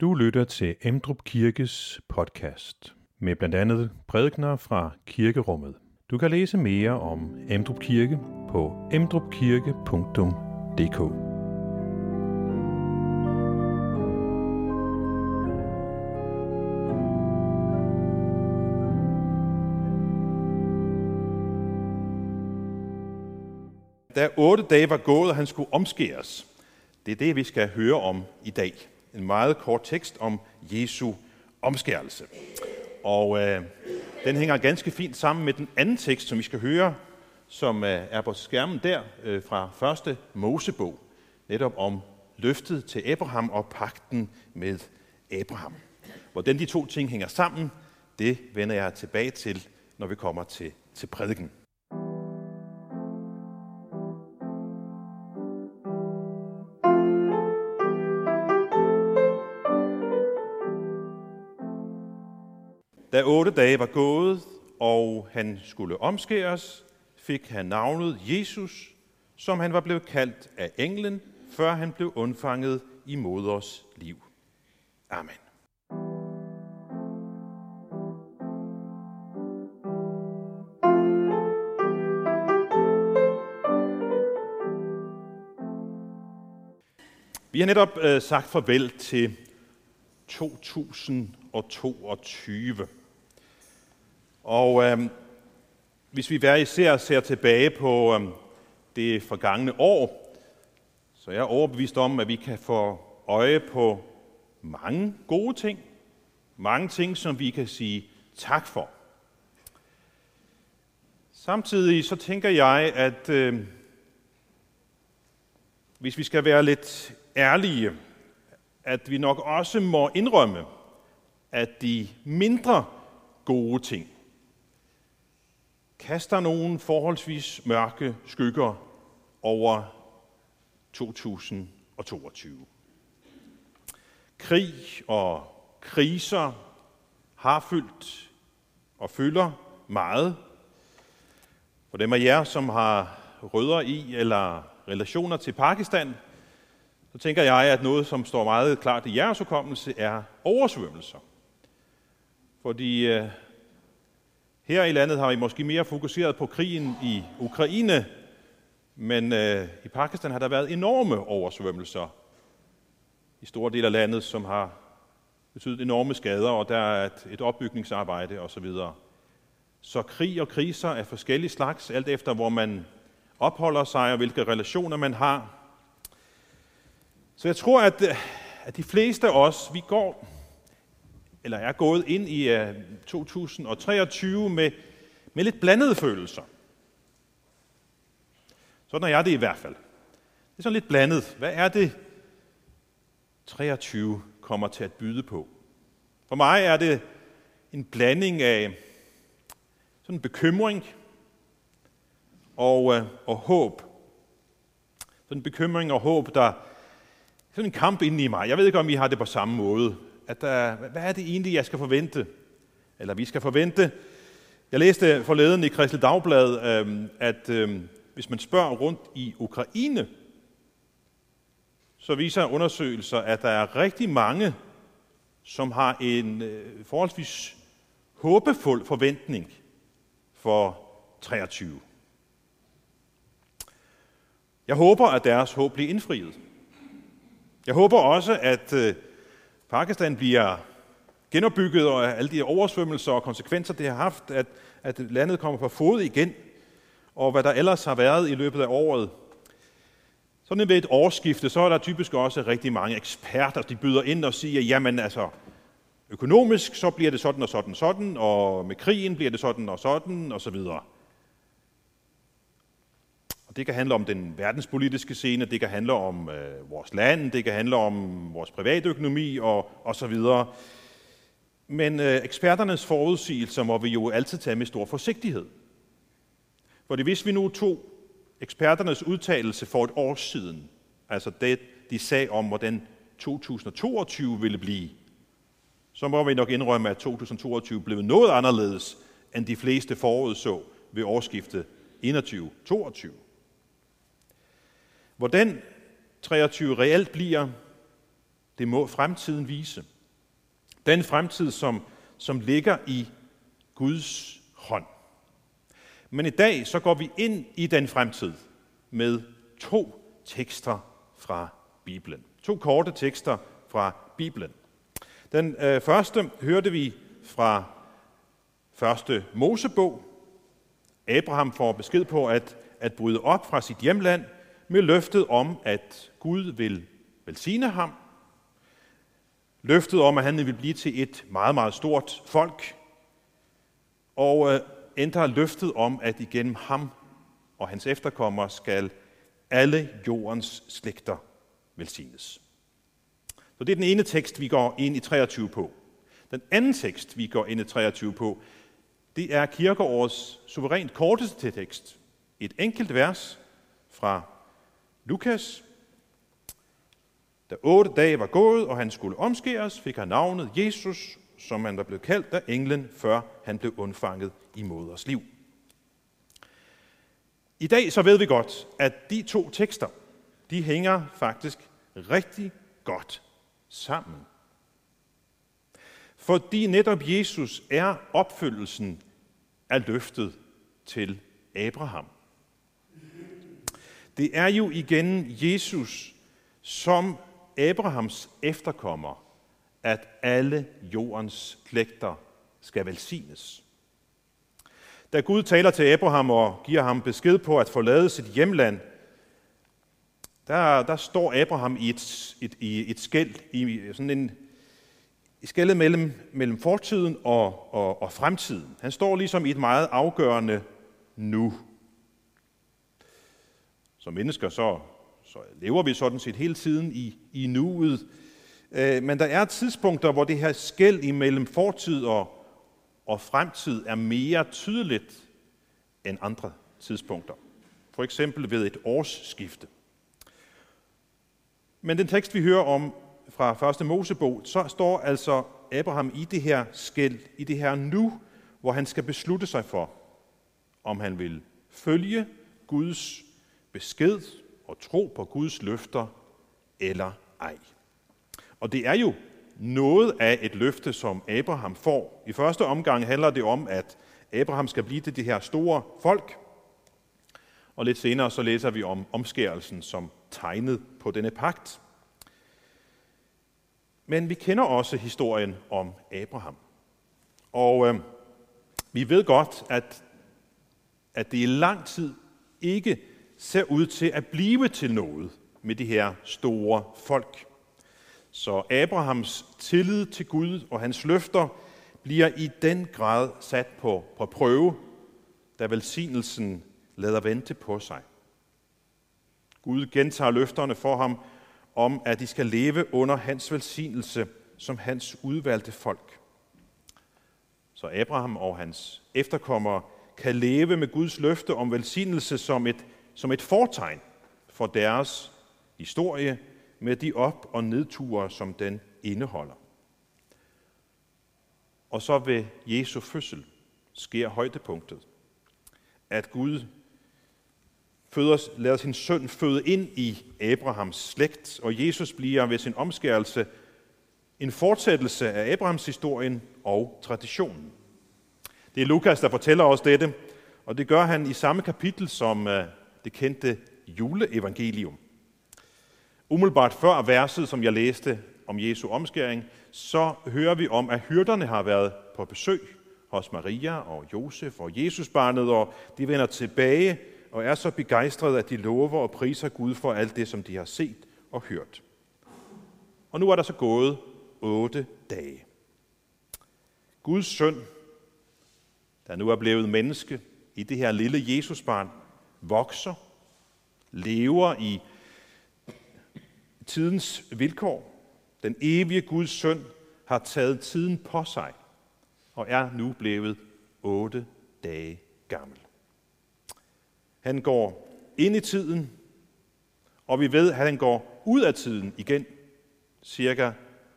Du lytter til Emdrup Kirkes podcast med blandt andet prædikner fra kirkerummet. Du kan læse mere om Emdrup Kirke på emdrupkirke.dk. Da otte dage var gået, og han skulle omskæres. Det er det, vi skal høre om i dag. En meget kort tekst om Jesu omskærelse. Og øh, den hænger ganske fint sammen med den anden tekst, som vi skal høre, som øh, er på skærmen der øh, fra første Mosebog. Netop om løftet til Abraham og pakten med Abraham. Hvordan de to ting hænger sammen, det vender jeg tilbage til, når vi kommer til, til prædiken. Otte dage var gået, og han skulle omskæres, fik han navnet Jesus, som han var blevet kaldt af englen, før han blev undfanget i moders liv. Amen. Vi har netop øh, sagt farvel til 2022. Og øh, hvis vi hver især ser tilbage på øh, det forgangne år, så jeg er overbevist om, at vi kan få øje på mange gode ting. Mange ting, som vi kan sige tak for. Samtidig så tænker jeg, at øh, hvis vi skal være lidt ærlige, at vi nok også må indrømme, at de mindre gode ting kaster nogle forholdsvis mørke skygger over 2022. Krig og kriser har fyldt og fylder meget. For dem af jer, som har rødder i eller relationer til Pakistan, så tænker jeg, at noget, som står meget klart i jeres hukommelse, er oversvømmelser. Fordi øh, her i landet har vi måske mere fokuseret på krigen i Ukraine, men øh, i Pakistan har der været enorme oversvømmelser i store dele af landet, som har betydet enorme skader, og der er et, et opbygningsarbejde osv. Så krig og kriser er forskellige slags, alt efter hvor man opholder sig og hvilke relationer man har. Så jeg tror, at, øh, at de fleste af os, vi går eller er gået ind i øh, 2023 med, med lidt blandede følelser. Sådan er jeg det i hvert fald. Det er sådan lidt blandet. Hvad er det, 23 kommer til at byde på? For mig er det en blanding af sådan en bekymring og, øh, og håb. Sådan en bekymring og håb, der sådan en kamp inde i mig. Jeg ved ikke, om I har det på samme måde at der, hvad er det egentlig, jeg skal forvente? Eller vi skal forvente. Jeg læste forleden i Kristelig Dagblad, øhm, at øhm, hvis man spørger rundt i Ukraine, så viser undersøgelser, at der er rigtig mange, som har en øh, forholdsvis håbefuld forventning for 23. Jeg håber, at deres håb bliver indfriet. Jeg håber også, at øh, Pakistan bliver genopbygget, og alle de oversvømmelser og konsekvenser, det har haft, at, at landet kommer på fod igen, og hvad der ellers har været i løbet af året. Sådan ved et årsskifte, så er der typisk også rigtig mange eksperter, de byder ind og siger, jamen altså, økonomisk så bliver det sådan og sådan og sådan, og med krigen bliver det sådan og sådan, og så videre. Det kan handle om den verdenspolitiske scene, det kan handle om øh, vores land, det kan handle om vores privatøkonomi og, og så videre. Men øh, eksperternes forudsigelser må vi jo altid tage med stor forsigtighed. Fordi hvis vi nu tog eksperternes udtalelse for et år siden, altså det, de sagde om, hvordan 2022 ville blive, så må vi nok indrømme, at 2022 blev noget anderledes, end de fleste forudså ved årsskiftet 21-22. Hvordan 23 reelt bliver, Det må fremtiden vise. Den fremtid, som, som ligger i Guds hånd. Men i dag så går vi ind i den fremtid med to tekster fra Bibelen. To korte tekster fra Bibelen. Den øh, første hørte vi fra første Mosebog. Abraham får besked på at, at bryde op fra sit hjemland med løftet om, at Gud vil velsigne ham. Løftet om, at han vil blive til et meget, meget stort folk. Og øh, ændrer løftet om, at igennem ham og hans efterkommere skal alle jordens slægter velsignes. Så det er den ene tekst, vi går ind i 23 på. Den anden tekst, vi går ind i 23 på, det er kirkeårets suverænt korteste tekst. Et enkelt vers fra Lukas. Da otte dage var gået, og han skulle omskæres, fik han navnet Jesus, som han var blevet kaldt af englen, før han blev undfanget i moders liv. I dag så ved vi godt, at de to tekster, de hænger faktisk rigtig godt sammen. Fordi netop Jesus er opfyldelsen af løftet til Abraham. Det er jo igen Jesus som Abrahams efterkommer, at alle jordens klægter skal velsignes. Da Gud taler til Abraham og giver ham besked på at forlade sit hjemland, der, der står Abraham i et, et, i et skæld, i sådan en i skældet mellem, mellem fortiden og, og, og fremtiden. Han står ligesom i et meget afgørende nu. Som mennesker så, så lever vi sådan set hele tiden i, i nuet. Øh, men der er tidspunkter, hvor det her skæld imellem fortid og, og fremtid er mere tydeligt end andre tidspunkter. For eksempel ved et årsskifte. Men den tekst, vi hører om fra 1. Mosebog, så står altså Abraham i det her skæld, i det her nu, hvor han skal beslutte sig for, om han vil følge Guds besked og tro på Guds løfter eller ej. Og det er jo noget af et løfte, som Abraham får. I første omgang handler det om, at Abraham skal blive til det her store folk. Og lidt senere så læser vi om omskærelsen som tegnet på denne pagt. Men vi kender også historien om Abraham. Og øh, vi ved godt, at, at det i lang tid ikke ser ud til at blive til noget med det her store folk. Så Abrahams tillid til Gud og hans løfter bliver i den grad sat på, på prøve, da velsignelsen lader vente på sig. Gud gentager løfterne for ham om, at de skal leve under hans velsignelse som hans udvalgte folk. Så Abraham og hans efterkommere kan leve med Guds løfte om velsignelse som et, som et fortegn for deres historie med de op- og nedture, som den indeholder. Og så ved Jesu fødsel sker højdepunktet, at Gud føder, lader sin søn føde ind i Abrahams slægt, og Jesus bliver ved sin omskærelse en fortsættelse af Abrahams historien og traditionen. Det er Lukas, der fortæller os dette, og det gør han i samme kapitel som øh, det kendte juleevangelium. Umiddelbart før verset, som jeg læste om Jesu omskæring, så hører vi om, at hyrderne har været på besøg hos Maria og Josef og Jesusbarnet, og de vender tilbage og er så begejstrede, at de lover og priser Gud for alt det, som de har set og hørt. Og nu er der så gået otte dage. Guds søn, der nu er blevet menneske i det her lille Jesusbarn, vokser, lever i tidens vilkår. Den evige Guds søn har taget tiden på sig og er nu blevet otte dage gammel. Han går ind i tiden, og vi ved, at han går ud af tiden igen, cirka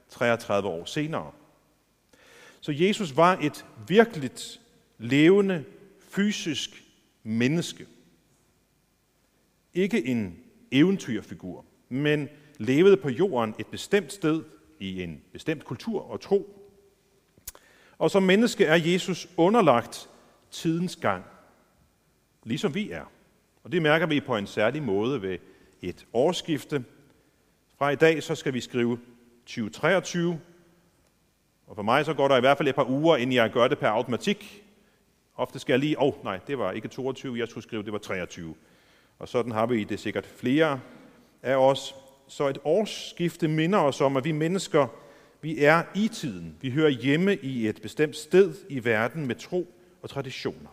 33 år senere. Så Jesus var et virkeligt levende, fysisk menneske. Ikke en eventyrfigur, men levede på jorden et bestemt sted i en bestemt kultur og tro. Og som menneske er Jesus underlagt tidens gang, ligesom vi er. Og det mærker vi på en særlig måde ved et årsskifte. Fra i dag så skal vi skrive 2023, og for mig så går der i hvert fald et par uger, inden jeg gør det per automatik. Ofte skal jeg lige, åh oh, nej, det var ikke 22, jeg skulle skrive, det var 23. Og sådan har vi det sikkert flere af os. Så et årsskifte minder os om, at vi mennesker, vi er i tiden. Vi hører hjemme i et bestemt sted i verden med tro og traditioner.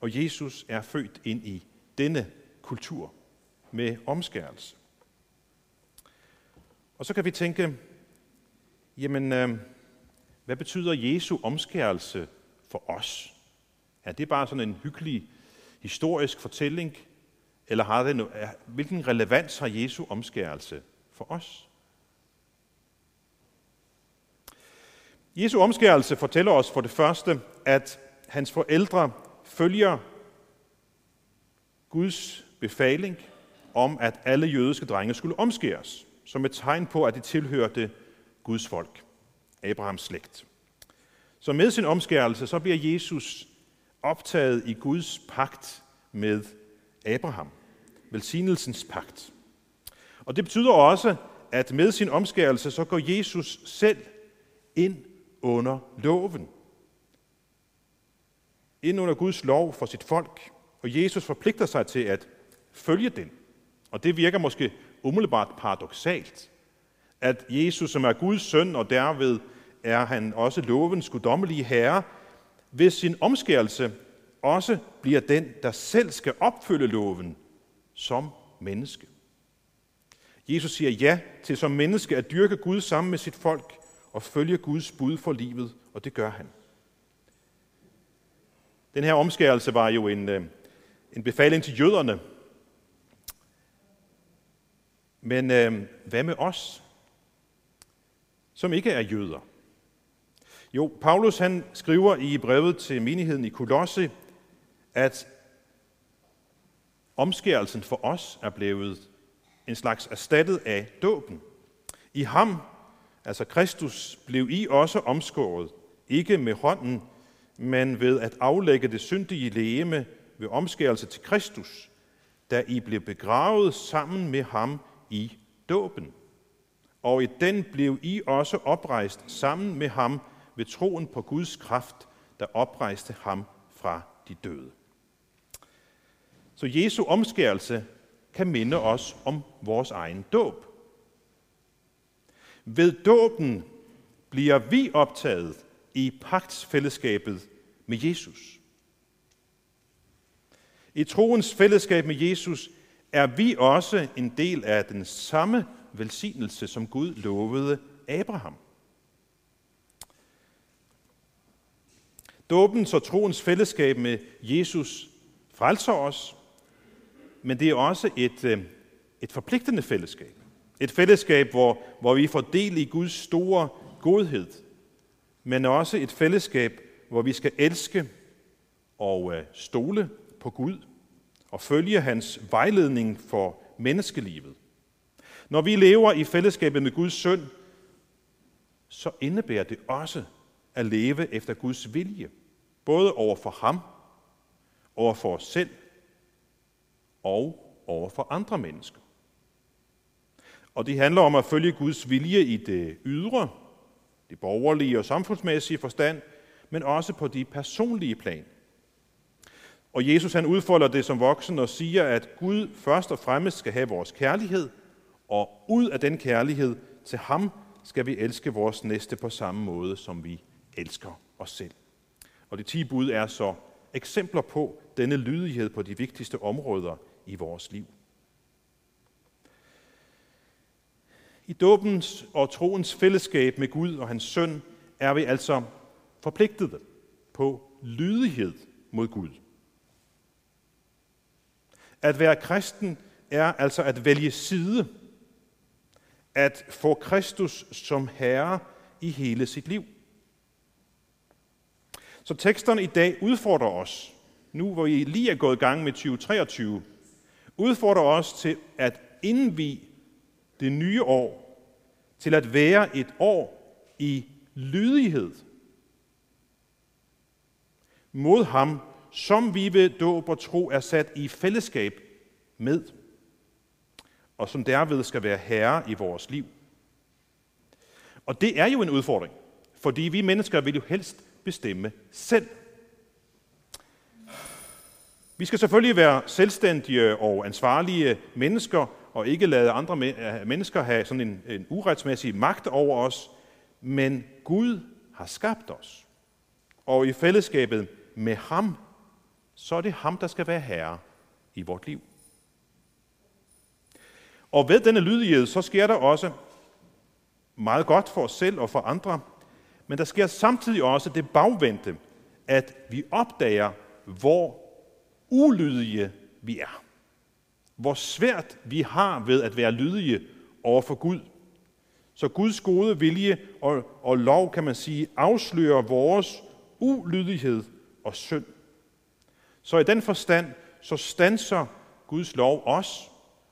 Og Jesus er født ind i denne kultur med omskærelse. Og så kan vi tænke, jamen, øh, hvad betyder Jesu omskærelse for os? Er det bare sådan en hyggelig historisk fortælling, eller har det no- hvilken relevans har Jesu omskærelse for os? Jesu omskærelse fortæller os for det første, at hans forældre følger Guds befaling om, at alle jødiske drenge skulle omskæres, som et tegn på, at de tilhørte Guds folk, Abrahams slægt. Så med sin omskærelse, så bliver Jesus optaget i Guds pagt med Abraham, velsignelsens pagt. Og det betyder også, at med sin omskærelse, så går Jesus selv ind under loven. Ind under Guds lov for sit folk. Og Jesus forpligter sig til at følge den. Og det virker måske umiddelbart paradoxalt, at Jesus, som er Guds søn, og derved er han også lovens guddommelige herre, ved sin omskærelse også bliver den, der selv skal opfylde loven som menneske. Jesus siger ja til som menneske at dyrke Gud sammen med sit folk og følge Guds bud for livet, og det gør han. Den her omskærelse var jo en, øh, en befaling til jøderne. Men øh, hvad med os, som ikke er jøder? Jo, Paulus han skriver i brevet til menigheden i Kolosse, at omskærelsen for os er blevet en slags erstattet af dåben. I ham, altså Kristus, blev I også omskåret, ikke med hånden, men ved at aflægge det syndige lægeme ved omskærelse til Kristus, da I blev begravet sammen med ham i dåben. Og i den blev I også oprejst sammen med ham ved troen på Guds kraft, der oprejste ham fra de døde. Så Jesu omskærelse kan minde os om vores egen dåb. Ved dåben bliver vi optaget i pagtsfællesskabet med Jesus. I troens fællesskab med Jesus er vi også en del af den samme velsignelse, som Gud lovede Abraham. Dåbens og troens fællesskab med Jesus frelser os, men det er også et, øh, et forpligtende fællesskab. Et fællesskab, hvor, hvor vi får del i Guds store godhed, men også et fællesskab, hvor vi skal elske og øh, stole på Gud og følge hans vejledning for menneskelivet. Når vi lever i fællesskabet med Guds søn, så indebærer det også at leve efter Guds vilje, både over for ham, over for os selv og over for andre mennesker. Og det handler om at følge Guds vilje i det ydre, det borgerlige og samfundsmæssige forstand, men også på de personlige plan. Og Jesus han udfolder det som voksen og siger, at Gud først og fremmest skal have vores kærlighed, og ud af den kærlighed til ham skal vi elske vores næste på samme måde, som vi elsker os selv. Og de ti bud er så eksempler på denne lydighed på de vigtigste områder i vores liv. I dåbens og troens fællesskab med Gud og hans søn er vi altså forpligtet på lydighed mod Gud. At være kristen er altså at vælge side, at få Kristus som herre i hele sit liv. Så teksterne i dag udfordrer os, nu hvor I lige er gået i gang med 2023, udfordrer os til at indvi det nye år til at være et år i lydighed mod ham, som vi ved dåb og tro er sat i fællesskab med, og som derved skal være herre i vores liv. Og det er jo en udfordring, fordi vi mennesker vil jo helst bestemme selv. Vi skal selvfølgelig være selvstændige og ansvarlige mennesker, og ikke lade andre øh, mennesker have sådan en, en uretsmæssig magt over os, men Gud har skabt os. Og i fællesskabet med ham, så er det ham, der skal være herre i vort liv. Og ved denne lydighed, så sker der også meget godt for os selv og for andre, men der sker samtidig også det bagvendte, at vi opdager, hvor ulydige vi er. Hvor svært vi har ved at være lydige over for Gud. Så Guds gode vilje og, og lov, kan man sige, afslører vores ulydighed og synd. Så i den forstand, så stanser Guds lov os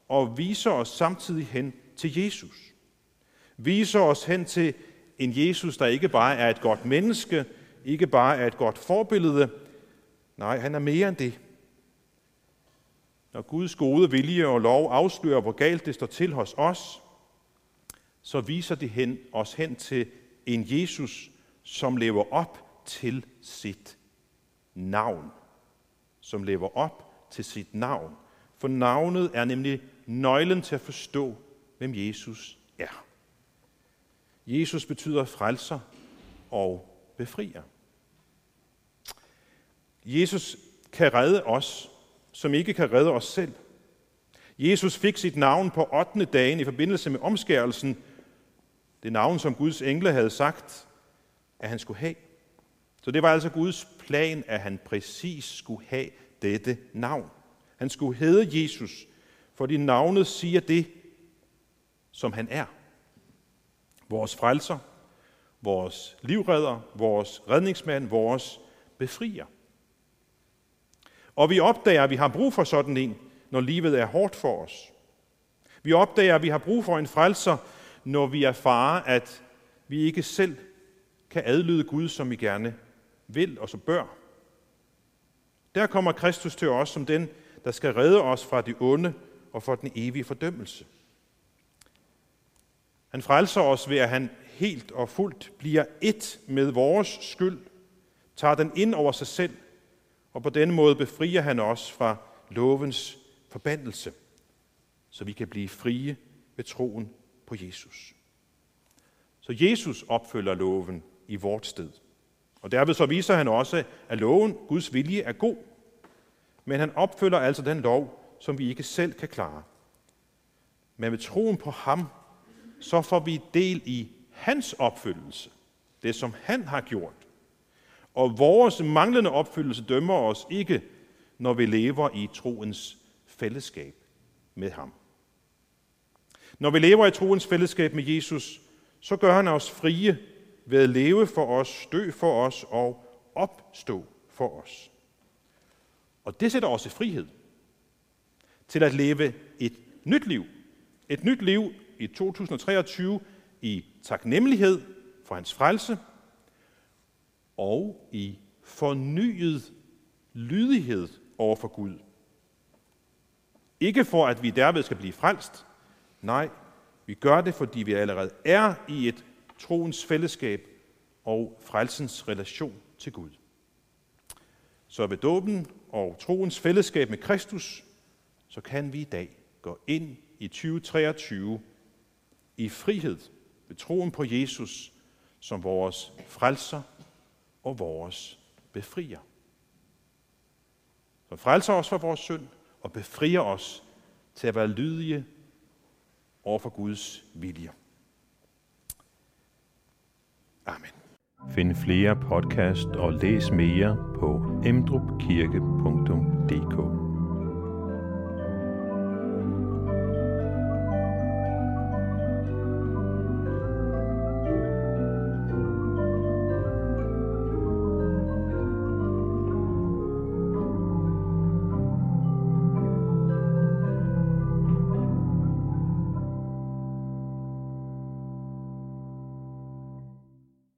og viser os samtidig hen til Jesus. Viser os hen til en Jesus, der ikke bare er et godt menneske, ikke bare er et godt forbillede. Nej, han er mere end det. Når Guds gode vilje og lov afslører, hvor galt det står til hos os, så viser det hen, os hen til en Jesus, som lever op til sit navn. Som lever op til sit navn. For navnet er nemlig nøglen til at forstå, hvem Jesus er. Jesus betyder frelser og befrier. Jesus kan redde os, som ikke kan redde os selv. Jesus fik sit navn på 8. dagen i forbindelse med omskærelsen. Det navn, som Guds engle havde sagt, at han skulle have. Så det var altså Guds plan, at han præcis skulle have dette navn. Han skulle hedde Jesus, fordi navnet siger det, som han er. Vores frelser, vores livredder, vores redningsmand, vores befrier. Og vi opdager, at vi har brug for sådan en, når livet er hårdt for os. Vi opdager, at vi har brug for en frelser, når vi erfarer, at vi ikke selv kan adlyde Gud, som vi gerne vil og så bør. Der kommer Kristus til os som den, der skal redde os fra det onde og fra den evige fordømmelse. Han frelser os ved, at han helt og fuldt bliver et med vores skyld, tager den ind over sig selv, og på denne måde befrier han os fra lovens forbandelse, så vi kan blive frie ved troen på Jesus. Så Jesus opfylder loven i vort sted. Og derved så viser han også, at loven, Guds vilje, er god. Men han opfylder altså den lov, som vi ikke selv kan klare. Men med troen på ham, så får vi del i hans opfyldelse. Det, som han har gjort. Og vores manglende opfyldelse dømmer os ikke, når vi lever i troens fællesskab med ham. Når vi lever i troens fællesskab med Jesus, så gør han os frie ved at leve for os, dø for os og opstå for os. Og det sætter os i frihed til at leve et nyt liv. Et nyt liv i 2023 i taknemmelighed for hans frelse og i fornyet lydighed over for Gud. Ikke for, at vi derved skal blive frelst. Nej, vi gør det, fordi vi allerede er i et troens fællesskab og frelsens relation til Gud. Så ved dåben og troens fællesskab med Kristus, så kan vi i dag gå ind i 2023 i frihed ved troen på Jesus som vores frelser og vores befrier. Som frelser os for vores synd og befrier os til at være lydige over for Guds vilje. Amen. Find flere podcast og læs mere på emdrupkirke.dk